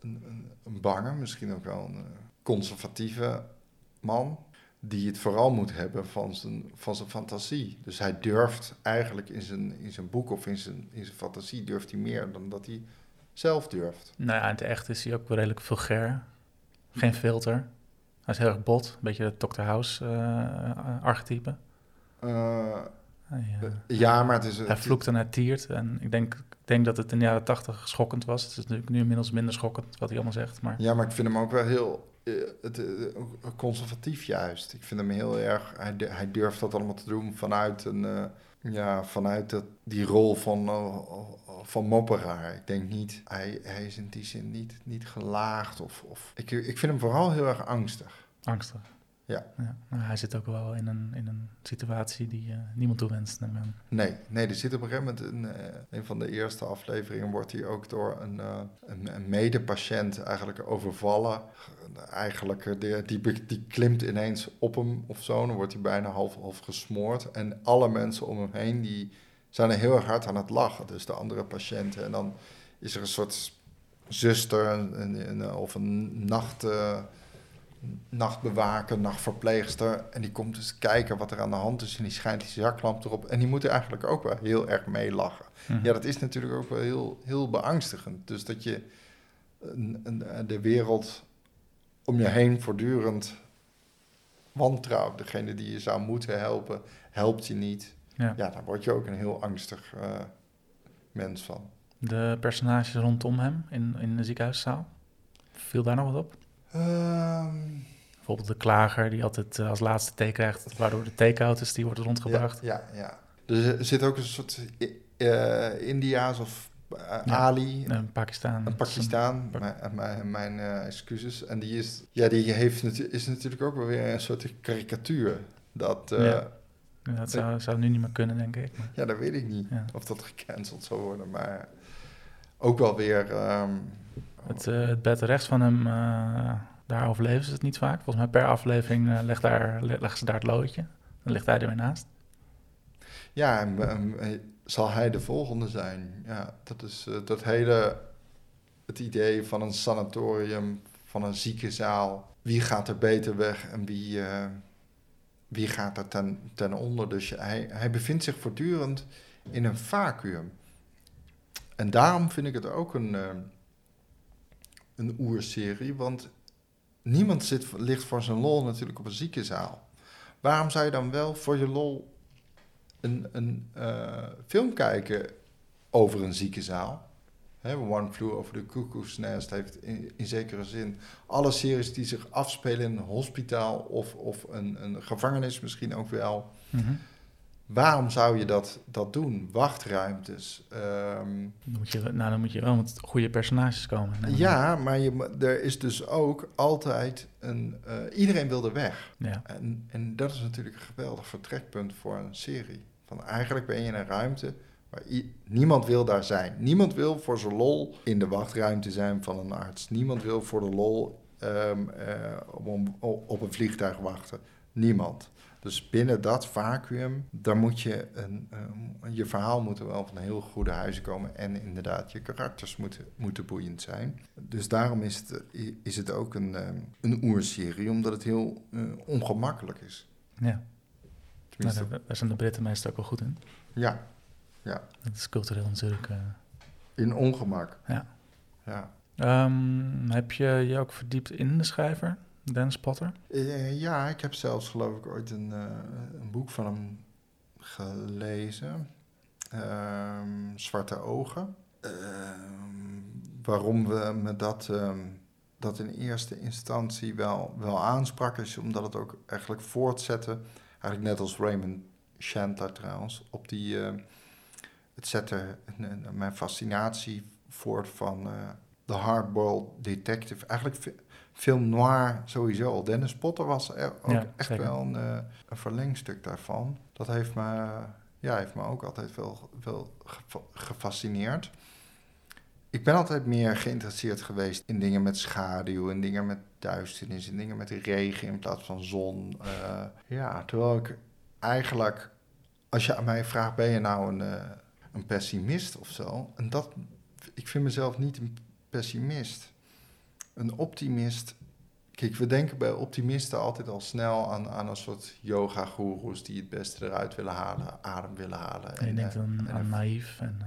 Speaker 2: een, een, een bange, misschien ook wel een conservatieve man die het vooral moet hebben van zijn, van zijn fantasie. Dus hij durft eigenlijk in zijn, in zijn boek of in zijn, in zijn fantasie durft hij meer dan dat hij zelf durft.
Speaker 1: Nou ja, in het echt is hij ook wel redelijk vulgair. Geen filter. Hij is heel erg bot, een beetje het Dr. House uh, archetype.
Speaker 2: Uh,
Speaker 1: hij, uh,
Speaker 2: ja, maar het is...
Speaker 1: Hij vloekt en hij tiert. En ik denk, ik denk dat het in de jaren tachtig schokkend was. Het is natuurlijk nu inmiddels minder schokkend wat hij allemaal zegt. Maar...
Speaker 2: Ja, maar ik vind hem ook wel heel het, uh, conservatief juist. Ik vind hem heel erg... Hij, hij durft dat allemaal te doen vanuit, een, uh, ja, vanuit dat, die rol van, van mopperaar. Ik denk niet... Hij, hij is in die zin niet, niet gelaagd of... of ik, ik vind hem vooral heel erg angstig.
Speaker 1: Angstig.
Speaker 2: Ja.
Speaker 1: ja. Nou, hij zit ook wel in een, in een situatie die uh, niemand toewenst.
Speaker 2: Nee, nee, er zit op een gegeven moment in uh, een van de eerste afleveringen wordt hij ook door een, uh, een, een medepatiënt eigenlijk overvallen. Eigenlijk, die, die, die klimt ineens op hem of zo, dan wordt hij bijna half, half gesmoord. En alle mensen om hem heen die zijn er heel erg hard aan het lachen, dus de andere patiënten. En dan is er een soort zuster een, een, of een nacht nachtbewaker, nachtverpleegster. En die komt dus kijken wat er aan de hand is en die schijnt die zaklamp erop. En die moet er eigenlijk ook wel heel erg mee lachen. Mhm. Ja, dat is natuurlijk ook wel heel, heel beangstigend. Dus dat je een, een, de wereld om je heen voortdurend wantrouwt. Degene die je zou moeten helpen, helpt je niet. Ja, ja daar word je ook een heel angstig uh, mens van.
Speaker 1: De personages rondom hem in, in de ziekenhuiszaal, viel daar nog wat op? Um, Bijvoorbeeld de klager die altijd eh, als laatste thee krijgt, waardoor de theekoud is, die wordt rondgebracht.
Speaker 2: Ja, ja, ja. Dus er zit ook een soort uh, India's of uh, Ali.
Speaker 1: Een Pakistan.
Speaker 2: Een Pakistan, mijn, mijn, mijn excuses. En die, is, ja, die heeft, is natuurlijk ook wel weer een soort karikatuur. Dat, ja.
Speaker 1: dat zou, zou nu niet meer kunnen, denk ik.
Speaker 2: Maar. Ja, dat weet ik niet. Of dat gecanceld zou worden. Maar ook wel weer... Um,
Speaker 1: het, uh, het bed rechts van hem, uh, daar overleven ze het niet vaak. Volgens mij per aflevering uh, legt daar, leggen ze daar het loodje. Dan ligt hij er weer naast.
Speaker 2: Ja, en, zal hij de volgende zijn? Ja, dat is dat hele... Het idee van een sanatorium, van een ziekenzaal. Wie gaat er beter weg en wie, wie gaat er ten, ten onder? Dus hij, hij bevindt zich voortdurend in een vacuüm. En daarom vind ik het ook een een oerserie, want niemand zit, ligt voor zijn lol natuurlijk op een ziekenzaal. Waarom zou je dan wel voor je lol een, een uh, film kijken over een ziekenzaal? He, One Flew Over the Cuckoo's Nest heeft in, zekere zin alle series die zich afspelen in een hospitaal of, of een, een gevangenis misschien ook wel. Mm Waarom zou je dat, dat doen? Wachtruimtes. Um,
Speaker 1: dan, moet je, nou, dan moet je wel met goede personages komen.
Speaker 2: Ja, maar je, er is dus ook altijd een... Uh, iedereen wil er weg. Ja. En, en dat is natuurlijk een geweldig vertrekpunt voor een serie. Van eigenlijk ben je in een ruimte waar niemand wil daar zijn. Niemand wil voor zijn lol in de wachtruimte zijn van een arts. Niemand wil voor de lol um, uh, op, op een vliegtuig wachten. Niemand. Dus binnen dat vacuüm, daar moet je een, je verhaal moet er wel van heel goede huizen komen en inderdaad je karakters moeten, moeten boeiend zijn. Dus daarom is het, is het ook een, uh, een oerserie, omdat het heel uh, ongemakkelijk is.
Speaker 1: Ja. Nou, daar, zijn de Britten meestal ook wel goed in.
Speaker 2: Ja, ja.
Speaker 1: Dat is cultureel natuurlijk.
Speaker 2: In ongemak.
Speaker 1: Ja.
Speaker 2: ja.
Speaker 1: Um, heb je je ook verdiept in de schrijver? Dennis Potter?
Speaker 2: Uh, ja, ik heb zelfs geloof ik ooit een, uh, een boek van hem gelezen. Uh, Zwarte Ogen. Ehm, waarom we me dat, ehm, dat in eerste instantie wel, wel aansprak, is omdat het ook eigenlijk voortzette, eigenlijk net als Raymond Chandler trouwens, op die, het zette mijn fascinatie voort van de hardboiled detective. Eigenlijk film noir sowieso. Dennis Potter was er ook echt wel een, uh, een, verlengstuk daarvan. Dat heeft me, ja, heeft me ook altijd wel, wel gefascineerd. Ik ben altijd meer geïnteresseerd geweest in dingen met schaduw, in dingen met duisternis, in dingen met regen in plaats van zon. Uh, ja, terwijl ik eigenlijk, als je aan mij vraagt, ben je nou een, uh, een pessimist of zo? En dat, ik vind mezelf niet een pessimist een optimist. Kijk, we denken bij optimisten altijd al snel aan, aan een soort yoga-goeroes die het beste eruit willen halen, adem willen halen.
Speaker 1: En je denkt dan en, aan naïef. En, uh,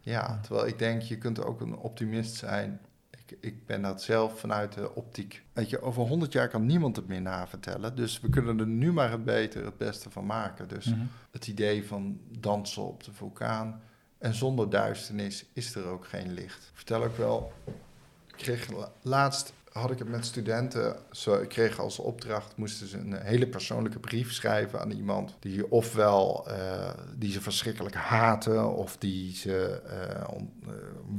Speaker 2: ja, terwijl ik denk, je kunt ook een optimist zijn. Ik, ik ben dat zelf vanuit de optiek. Weet je, over honderd jaar kan niemand het meer navertellen. Dus we kunnen er nu maar het beter, het beste van maken. Dus mhm. het idee van dansen op de vulkaan. En zonder duisternis is er ook geen licht. Ik vertel ook wel kreeg laatst had ik het met studenten. Zo, ik kreeg als opdracht, moesten ze een hele persoonlijke brief schrijven aan iemand die ofwel uh, die ze verschrikkelijk haten, of die ze uh,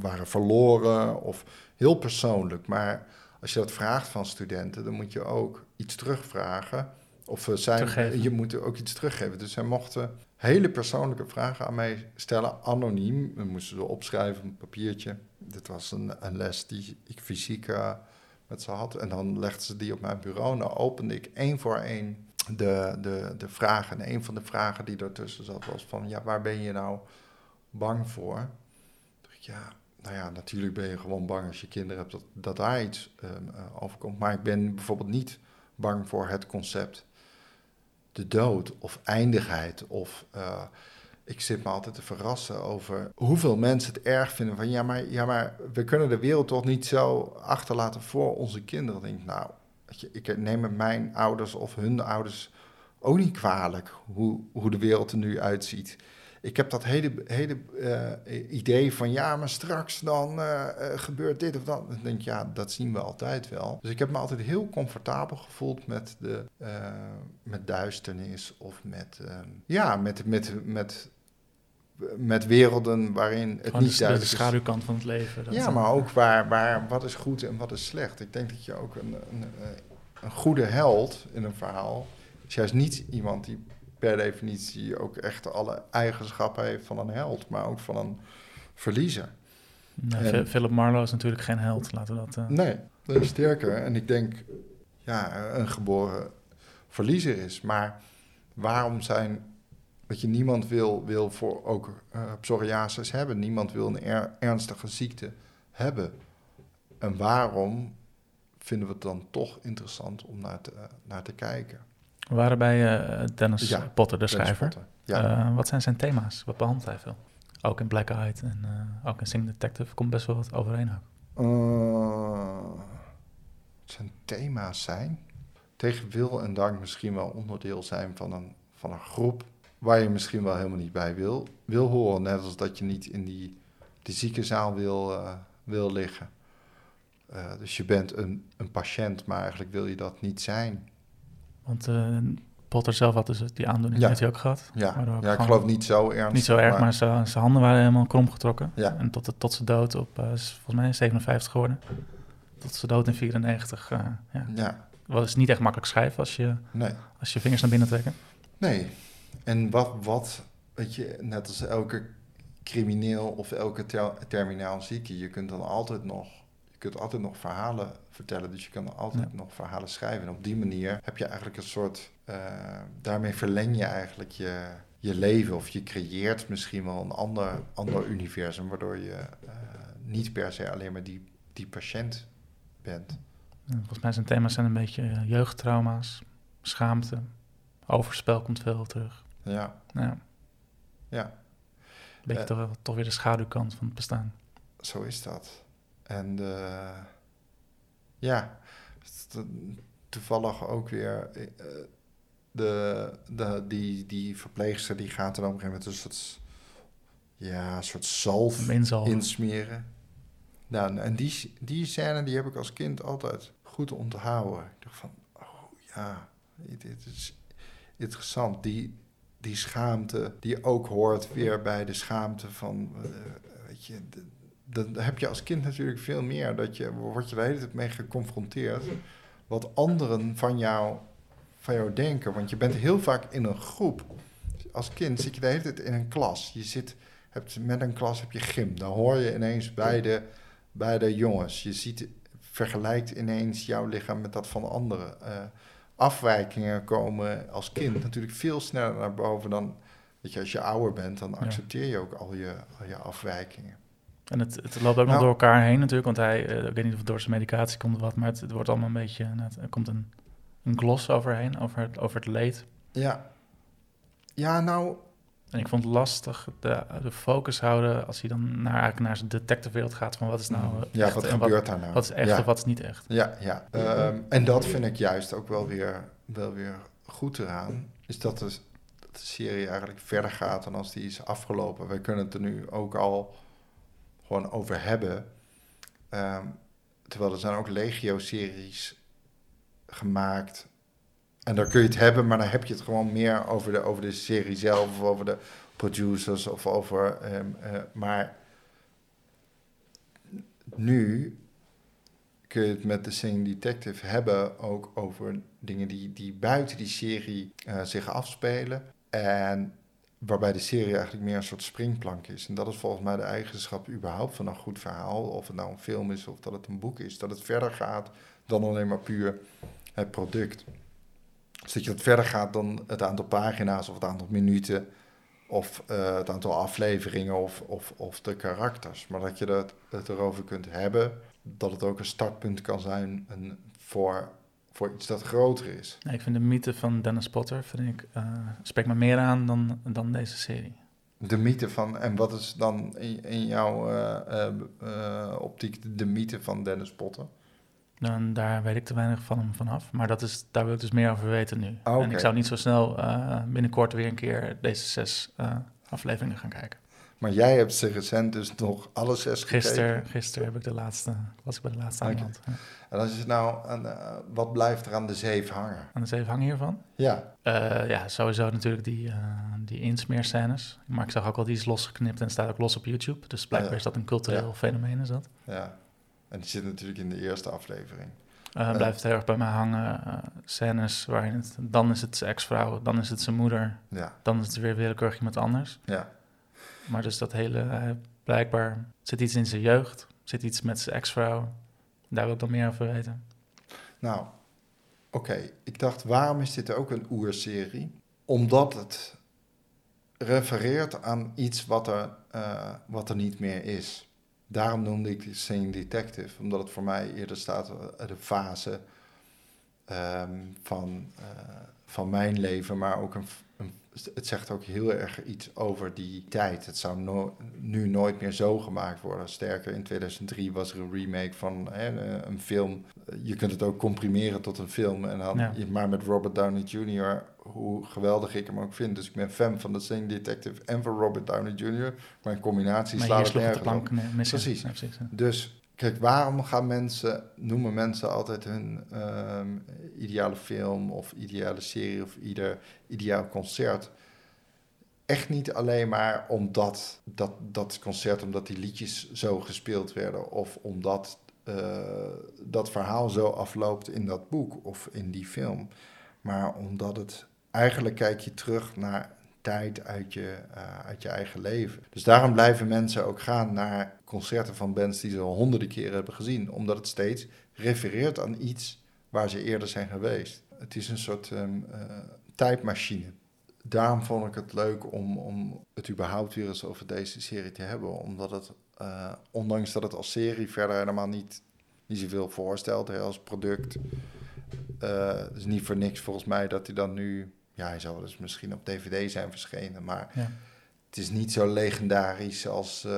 Speaker 2: waren verloren, of heel persoonlijk. Maar als je dat vraagt van studenten, dan moet je ook iets terugvragen. Of eh, zijn, je moet ook iets teruggeven. Dus zij mochten hele persoonlijke vragen aan mij stellen, anoniem. We moesten ze opschrijven op een papiertje. Dit was een, les die ik fysiek uh, met ze had. En dan legden ze die op mijn bureau. Nou opende ik één voor één de, de, de vragen. En een van de vragen die ertussen zat was van... ja, waar ben je nou bang voor? ja, nou ja, natuurlijk ben je gewoon bang als je kinderen hebt... dat, dat daar iets uh, overkomt. Maar ik ben bijvoorbeeld niet bang voor het concept de dood of eindigheid. Of uh, ik zit me altijd te verrassen over hoeveel mensen het erg vinden van ja, maar, ja, maar we kunnen de wereld toch niet zo achterlaten voor onze kinderen. Denk, nou, ik neem mijn ouders of hun ouders ook niet kwalijk hoe, hoe de wereld er nu uitziet ik heb dat hele, hele uh, idee van ja, maar straks dan uh, gebeurt dit of dat. Dan denk ik, ja, dat zien we altijd wel. Dus ik heb me altijd heel comfortabel gevoeld met, de, met duisternis of met, ja, met, met, met, met werelden waarin het
Speaker 1: Gewoon
Speaker 2: niet duidelijk
Speaker 1: is. De schaduwkant van het leven.
Speaker 2: ja, maar ook waar, waar, wat is goed en wat is slecht. Ik denk dat je ook een, een, een goede held in een verhaal is juist niet iemand die per definitie ook echt alle eigenschappen heeft van een held, maar ook van een verliezer.
Speaker 1: Nee, Philip Marlowe is natuurlijk geen held, laten we dat... Uh...
Speaker 2: Nee, dat is sterker. En ik denk, ja, een geboren verliezer is. Maar waarom zijn... Dat je niemand wil, wil voor ook uh, psoriasis hebben. Niemand wil een ernstige ziekte hebben. En waarom vinden we het dan toch interessant om naar te, naar te kijken?
Speaker 1: We waren bij uh, Dennis Potter, de schrijver. Ja. Uh, wat zijn zijn thema's? Wat behandelt hij veel? Ook in Black Eyed en uh, ook in Sing Detective komt best wel wat overeen ook.
Speaker 2: zijn thema's zijn? Tegen wil en dank misschien wel onderdeel zijn van een, van een groep waar je misschien wel helemaal niet bij wil, wil horen. Net als dat je niet in die, die ziekenzaal wil, wil liggen. dus je bent een, een patiënt, maar eigenlijk wil je dat niet zijn.
Speaker 1: Want uh, Potter zelf had dus die aandoening ja. heeft hij ook gehad.
Speaker 2: Ja, ja ik geloof niet zo ernstig.
Speaker 1: Niet zo erg, maar, zijn handen waren helemaal krom getrokken. Ja. En tot, tot zijn dood op, uh, volgens mij 57 geworden. Tot zijn dood in 94. Uh, ja. ja. Wat is niet echt makkelijk schrijven als je, nee. als je vingers naar binnen trekken.
Speaker 2: Nee. En wat, wat, weet je, net als elke crimineel of elke ter, terminaal zieke, je kunt dan altijd nog kunt altijd nog verhalen vertellen. Dus je kan altijd nog verhalen schrijven. En op die manier heb je eigenlijk een soort. Uh, daarmee verleng je eigenlijk je, je leven. Of je creëert misschien wel een ander, ander universum. Waardoor je uh, niet per se alleen maar die, die patiënt bent.
Speaker 1: Volgens mij zijn thema's zijn een beetje eh, jeugdtrauma's, schaamte, overspel komt veel terug.
Speaker 2: Ja.
Speaker 1: Ja.
Speaker 2: ja.
Speaker 1: Beetje toch, toch weer de schaduwkant van het bestaan.
Speaker 2: Zo is dat. En de, ja, toevallig ook weer uh, de, de, die, die verpleegster die gaat er op een gegeven moment een soort, ja, een soort zalf insmeren. Nou, en die, die scène die heb ik als kind altijd goed onthouden. Ik dacht van, oh ja, dit is interessant. Die, die schaamte die ook hoort weer bij de schaamte van, uh, weet je, de, dan heb je als kind natuurlijk veel meer. Dat je, word je de hele tijd mee geconfronteerd. Wat anderen van jou, van jou denken. Want je bent heel vaak in een groep. Als kind zit je de hele tijd in een klas. Je zit, hebt, met een klas heb je gym. Dan hoor je ineens bij de, bij de jongens. Je ziet, vergelijkt ineens jouw lichaam met dat van anderen. Uh, afwijkingen komen als kind natuurlijk veel sneller naar boven dan... Weet je, als je ouder bent, dan accepteer je ook al je, al je afwijkingen.
Speaker 1: En het, het loopt ook nog nou. door elkaar heen natuurlijk, want hij, uh, ik weet niet of het door zijn medicatie komt of wat, maar het, het wordt allemaal een beetje, nou, er komt een, een gloss overheen, over het, over het leed.
Speaker 2: Ja. Ja, nou...
Speaker 1: En ik vond het lastig de, de focus houden als hij dan naar, eigenlijk naar zijn detective wereld gaat van wat is nou mm.
Speaker 2: Ja, wat gebeurt wat, daar nou?
Speaker 1: Wat is echt of wat is niet echt?
Speaker 2: Ja, ja. Um, en dat vind ik juist ook wel weer, wel weer goed eraan, is dat de, dat de serie eigenlijk verder gaat dan als die is afgelopen. Wij kunnen het er nu ook al gewoon over hebben. Ehm, terwijl er zijn ook legio-series gemaakt. En daar kun je het hebben, maar dan heb je het gewoon meer over de, over de serie zelf of over de producers of over. Um, uh, maar nu kun je het met de Singing Detective hebben ook over dingen die, die buiten die serie uh, zich afspelen. En waarbij de serie eigenlijk meer een soort springplank is. En dat is volgens mij de eigenschap überhaupt van een goed verhaal. Of het nou een film is of dat het een boek is. Dat het verder gaat dan alleen maar puur het product. Dus dat je het verder gaat dan het aantal pagina's of het aantal minuten of uh, het aantal afleveringen of, of, of de karakters. Maar dat je het, het erover kunt hebben, dat het ook een startpunt kan zijn een, voor, voor iets dat groter is.
Speaker 1: ik vind de mythe van Dennis Potter, vind ik, uh, spreekt me meer aan dan, dan deze serie.
Speaker 2: De mythe van, en wat is dan in, in jouw uh, optiek de mythe van Dennis Potter?
Speaker 1: Dan, daar weet ik te weinig van hem vanaf. Maar dat is, daar wil ik dus meer over weten nu. En ik zou niet zo snel binnenkort weer een keer deze zes afleveringen gaan kijken.
Speaker 2: Maar jij hebt ze recent dus nog alle zes
Speaker 1: gisteren, Gisteren heb ik de laatste, was ik bij de laatste okay. aan.
Speaker 2: En als je nou, aan, uh, wat blijft er aan de zeef hangen?
Speaker 1: Aan de zeef hangen hiervan?
Speaker 2: Ja.
Speaker 1: ja, sowieso natuurlijk die, die insmeerscènes. Maar ik zag ook al die is losgeknipt en staat ook los op YouTube. Dus blijkbaar is dat een cultureel ja. fenomeen is dat.
Speaker 2: Ja. En die zit natuurlijk in de eerste aflevering.
Speaker 1: Uh, blijft heel erg bij mij hangen. Uh, scènes waarin het, dan is het zijn ex-vrouw, dan is het zijn moeder,
Speaker 2: ja.
Speaker 1: dan is het weer willekeurig iemand anders.
Speaker 2: Ja.
Speaker 1: Maar dus dat hele, uh, blijkbaar zit iets in zijn jeugd, zit iets met zijn ex-vrouw. Daar wil ik dan meer over weten.
Speaker 2: Nou, oké. Ik dacht, waarom is dit ook een oerserie? Omdat het refereert aan iets wat er, wat er niet meer is. Daarom noemde ik die Singing Detective, omdat het voor mij eerder staat uh, de fase um, van, van mijn leven, maar ook een, het zegt ook heel erg iets over die tijd. Het zou no nu nooit meer zo gemaakt worden. Sterker, in 2003 was er een remake van hè, een film. Je kunt het ook comprimeren tot een film, en dan, ja. maar met Robert Downey Jr hoe geweldig ik hem ook vind. Dus ik ben fan van de Sing Detective en van Robert Downey Jr. Maar in combinatie slaat het
Speaker 1: nergens op.
Speaker 2: Precies.
Speaker 1: Ja, precies
Speaker 2: Dus kijk, waarom gaan mensen, noemen mensen altijd hun um, ideale film of ideale serie of ieder ideaal concert? Echt niet alleen maar omdat dat, dat concert, omdat die liedjes zo gespeeld werden of omdat uh, dat verhaal zo afloopt in dat boek of in die film. Maar omdat het eigenlijk kijk je terug naar tijd uit je, uh, uit je eigen leven. Dus daarom blijven mensen ook gaan naar concerten van bands die ze al honderden keren hebben gezien, omdat het steeds refereert aan iets waar ze eerder zijn geweest. Het is een soort um, uh, tijdmachine. Daarom vond ik het leuk om, om het überhaupt weer eens over deze serie te hebben, omdat het, uh, ondanks dat het als serie verder helemaal niet, niet zoveel voorstelt als product, het is niet voor niks volgens mij dat hij dan nu ja, hij zou dus misschien op DVD zijn verschenen, maar
Speaker 1: ja.
Speaker 2: het is niet zo legendarisch als, uh,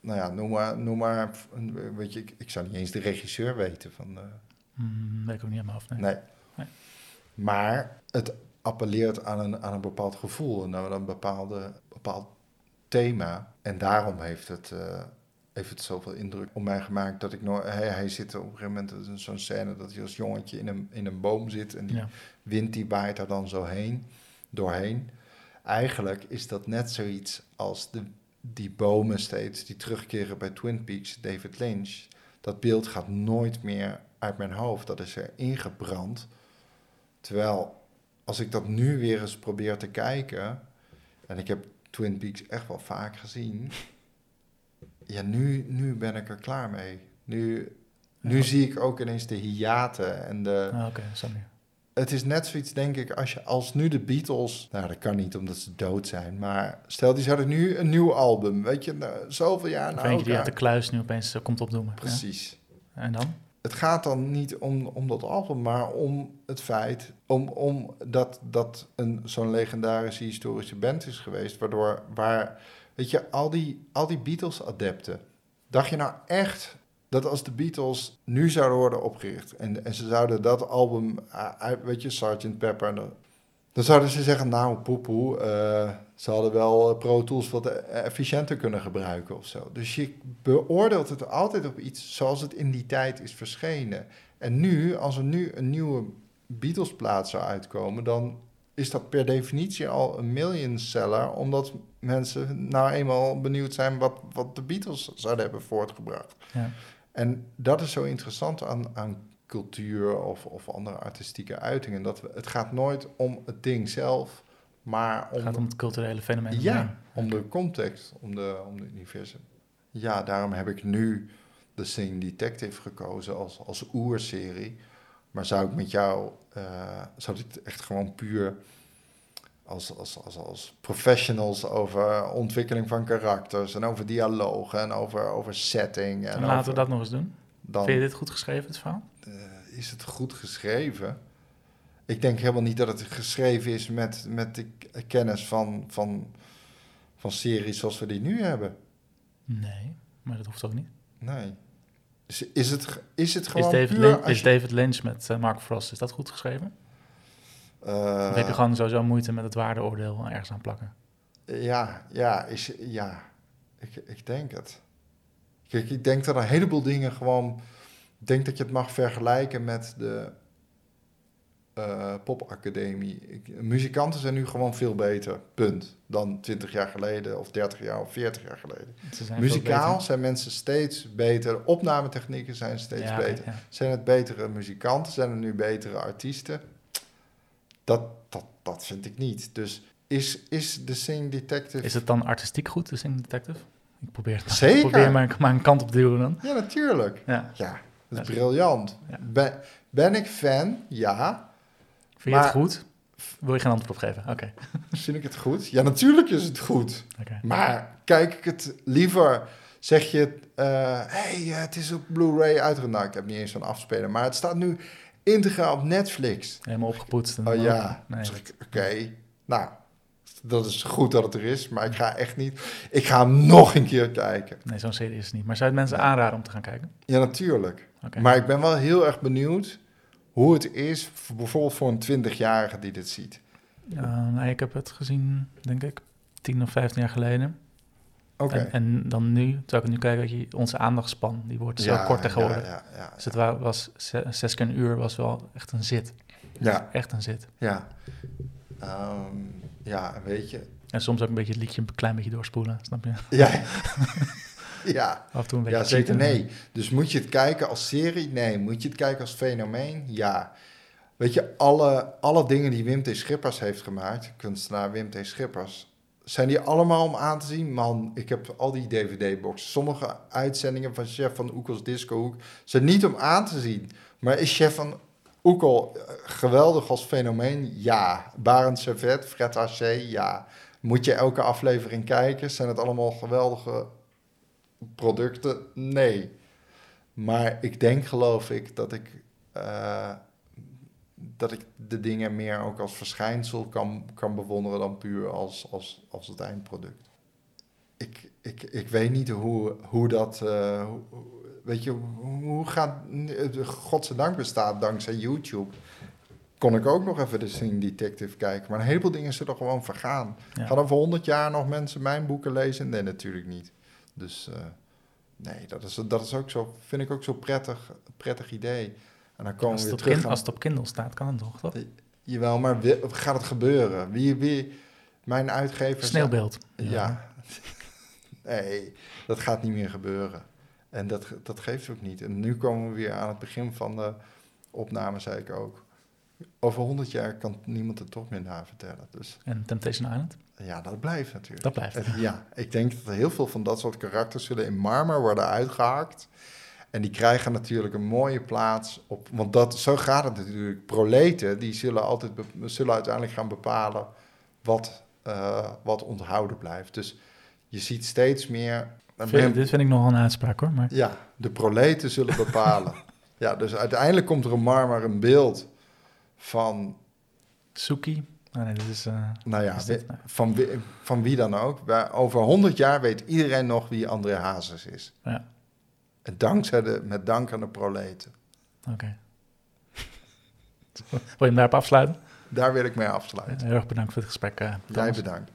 Speaker 2: nou ja, noem maar, noem maar weet je, ik, ik, zou niet eens de regisseur weten van.
Speaker 1: Mm, weet ik ook niet mijn hoofd, nee.
Speaker 2: nee. nee. Maar het appelleert aan een, aan een bepaald gevoel en aan een bepaalde, bepaald thema. En daarom heeft het, uh, heeft het zoveel indruk op mij gemaakt dat ik nooit. Hij, hij zit op een gegeven moment zo'n scène dat hij als jongetje in een, in een boom zit en die
Speaker 1: ja.
Speaker 2: wind die waait er dan zo heen, doorheen. Eigenlijk is dat net zoiets als de, die bomen steeds die terugkeren bij Twin Peaks, David Lynch. Dat beeld gaat nooit meer uit mijn hoofd. Dat is er ingebrand. Terwijl als ik dat nu weer eens probeer te kijken, en ik heb Twin Peaks echt wel vaak gezien ja, nu, nu ben ik er klaar mee. Nu, nu ja. zie ik ook ineens de hiaten en de...
Speaker 1: Ah, Oké, okay,
Speaker 2: Het is net zoiets, denk ik, als, je, als nu de Beatles... Nou, dat kan niet omdat ze dood zijn, maar stel die zouden nu een nieuw album, weet je, nou, zoveel jaar na
Speaker 1: elkaar. die uit de kluis nu opeens uh, komt opdoemen.
Speaker 2: Precies.
Speaker 1: Ja. En dan?
Speaker 2: Het gaat dan niet om, om dat album, maar om het feit... om, om dat, dat een, zo'n legendarische historische band is geweest... waardoor... waar Weet je, al die, al die Beatles-adepten. Dacht je nou echt dat als de Beatles nu zouden worden opgericht... en, en ze zouden dat album, uh, weet je, Sgt. Pepper... dan zouden ze zeggen, nou, poepoe, uh, ze hadden wel Pro Tools wat efficiënter kunnen gebruiken of zo. Dus je beoordeelt het altijd op iets zoals het in die tijd is verschenen. En nu, als er nu een nieuwe Beatles-plaat zou uitkomen... dan is dat per definitie al een million seller, omdat mensen nou eenmaal benieuwd zijn wat, wat de Beatles zouden hebben voortgebracht.
Speaker 1: Ja.
Speaker 2: En dat is zo interessant aan, aan cultuur of, of andere artistieke uitingen. Dat we, het gaat nooit om het ding zelf, maar om...
Speaker 1: Het gaat om het culturele fenomeen.
Speaker 2: Ja, om de context, om de, om de universum. Ja, daarom heb ik nu The Sing Detective gekozen als, als oerserie. Maar zou ik met jou, uh, zou dit echt gewoon puur als, als, als, als professionals over ontwikkeling van karakters en over dialogen en over, over setting. En,
Speaker 1: en laten
Speaker 2: over,
Speaker 1: we dat nog eens doen. Dan, Vind je dit goed geschreven, het verhaal?
Speaker 2: Uh, is het goed geschreven? Ik denk helemaal niet dat het geschreven is met, met de kennis van, van, van series zoals we die nu hebben.
Speaker 1: Nee, maar dat hoeft ook niet.
Speaker 2: Nee. Dus is het, is het gewoon
Speaker 1: is David, Lynch, is David Lynch met uh, Mark Frost, is dat goed geschreven?
Speaker 2: Uh,
Speaker 1: heb je gewoon sowieso moeite met het waardeoordeel ergens aan plakken?
Speaker 2: Ja, ja, is, ja. Ik, ik denk het. Kijk, ik denk dat een heleboel dingen gewoon... Ik denk dat je het mag vergelijken met de uh, popacademie. Muzikanten zijn nu gewoon veel beter, punt. Dan 20 jaar geleden of 30 jaar of 40 jaar geleden. Zijn Muzikaal zijn mensen steeds beter. Opnametechnieken zijn steeds ja, beter. Ja. Zijn het betere muzikanten? Zijn er nu betere artiesten? Dat, dat, dat vind ik niet. Dus is, is de Sing Detective...
Speaker 1: Is het dan artistiek goed, de Sing Detective? Ik probeer, het
Speaker 2: Zeker.
Speaker 1: Ik probeer maar, maar een kant op te duwen dan.
Speaker 2: Ja, natuurlijk. Ja, ja dat is briljant. Ben, ben ik fan? Ja.
Speaker 1: Vind je het goed? Wil je geen antwoord op geven? Oké.
Speaker 2: Vind ik het goed? Ja, natuurlijk is het goed. Okay. Maar kijk ik het liever... Zeg je, hé, uh, hey, het is op Blu-ray uitgebracht. Nou, ik heb niet eens van afspelen. Maar het staat nu integraal op Netflix.
Speaker 1: Helemaal opgepoetst.
Speaker 2: Oh ja. Nee. Oké, nou, dat is goed dat het er is, maar ik ga echt niet. Ik ga hem nog een keer kijken.
Speaker 1: Nee, zo'n serie is het niet. Maar zou je het mensen aanraden om te gaan kijken?
Speaker 2: Ja, natuurlijk. Okay. Maar ik ben wel heel erg benieuwd hoe het is, voor, bijvoorbeeld voor een 20-jarige die dit ziet.
Speaker 1: Uh, nou, ik heb het gezien, denk ik, 10 of 15 jaar geleden. Oké. En, en, dan nu, terwijl ik nu kijk, dat je onze aandachtspan, die wordt zo ja, korter geworden. Ja, ja, dus het was, zes keer een uur was wel echt een zit. Ja. Echt een zit.
Speaker 2: Ja. Um, ja, weet je.
Speaker 1: En soms ook een beetje het liedje een klein beetje doorspoelen, snap je?
Speaker 2: Ja. ja. Af en toe een beetje ja, zeker nee. Dus moet je het kijken als serie? Nee. Moet je het kijken als fenomeen? Ja. Weet je, alle, alle dingen die Wim T. Schippers heeft gemaakt, kunstenaar Wim T. Schippers, zijn die allemaal om aan te zien? Man, ik heb al die DVD-boxen. Sommige uitzendingen van Chef van Oekels Discohoek zijn niet om aan te zien. Maar is Chef van Oekel eh, geweldig als fenomeen? Ja. Barend Servet, Fred AC? Ja. Moet je elke aflevering kijken? Zijn het allemaal geweldige producten? Nee. Maar ik denk, geloof ik, dat ik, uh, dat ik de dingen meer ook als verschijnsel kan, kan bewonderen dan puur als, als, als het eindproduct. Ik, ik, ik weet niet hoe, hoe dat. Uh, weet je, hoe gaat. Godzijdank bestaat dankzij YouTube. Kon ik ook nog even de Scene Detective kijken. Maar een heleboel dingen zullen gewoon vergaan. Gaan over honderd jaar nog mensen mijn boeken lezen? Nee, natuurlijk niet. Dus. Uh, Nee, dat is, dat is ook zo, vind ik ook zo prettig, prettig idee. En dan komen
Speaker 1: als,
Speaker 2: we
Speaker 1: weer
Speaker 2: terug.
Speaker 1: als het op Kindle staat, kan het toch? toch?
Speaker 2: Jawel, maar gaat het gebeuren? Wie, wie, mijn uitgever...
Speaker 1: Sneeuwbeeld.
Speaker 2: Ja. ja. nee, dat gaat niet meer gebeuren. En dat, dat geeft ook niet. En nu komen we weer aan het begin van de opname, zei ik ook. Over honderd jaar kan niemand het toch meer na vertellen. Dus.
Speaker 1: En Temptation Island?
Speaker 2: Ja, dat blijft natuurlijk.
Speaker 1: Dat blijft.
Speaker 2: ja, ik denk dat heel veel van dat soort karakters zullen in marmer worden uitgehaakt. En die krijgen natuurlijk een mooie plaats op. Want dat, zo gaat het natuurlijk. Proleten, die zullen, altijd, zullen uiteindelijk gaan bepalen wat, uh, wat onthouden blijft. Dus je ziet steeds meer.
Speaker 1: Vind, dit vind ik nogal een uitspraak hoor. Maar...
Speaker 2: Ja, de proleten zullen bepalen. ja, dus uiteindelijk komt er een marmer een beeld van.
Speaker 1: Suki. Oh nee, is, uh,
Speaker 2: nou ja, dit, nou? van, wie, van wie dan ook. Over honderd jaar weet iedereen nog wie André Hazes is. Ja. Dankzij de, met dank aan de proleten.
Speaker 1: Oké. Okay. Wil je hem daarop afsluiten?
Speaker 2: Daar wil ik mee afsluiten.
Speaker 1: Heel erg bedankt voor het gesprek. Uh,
Speaker 2: Jij bedankt.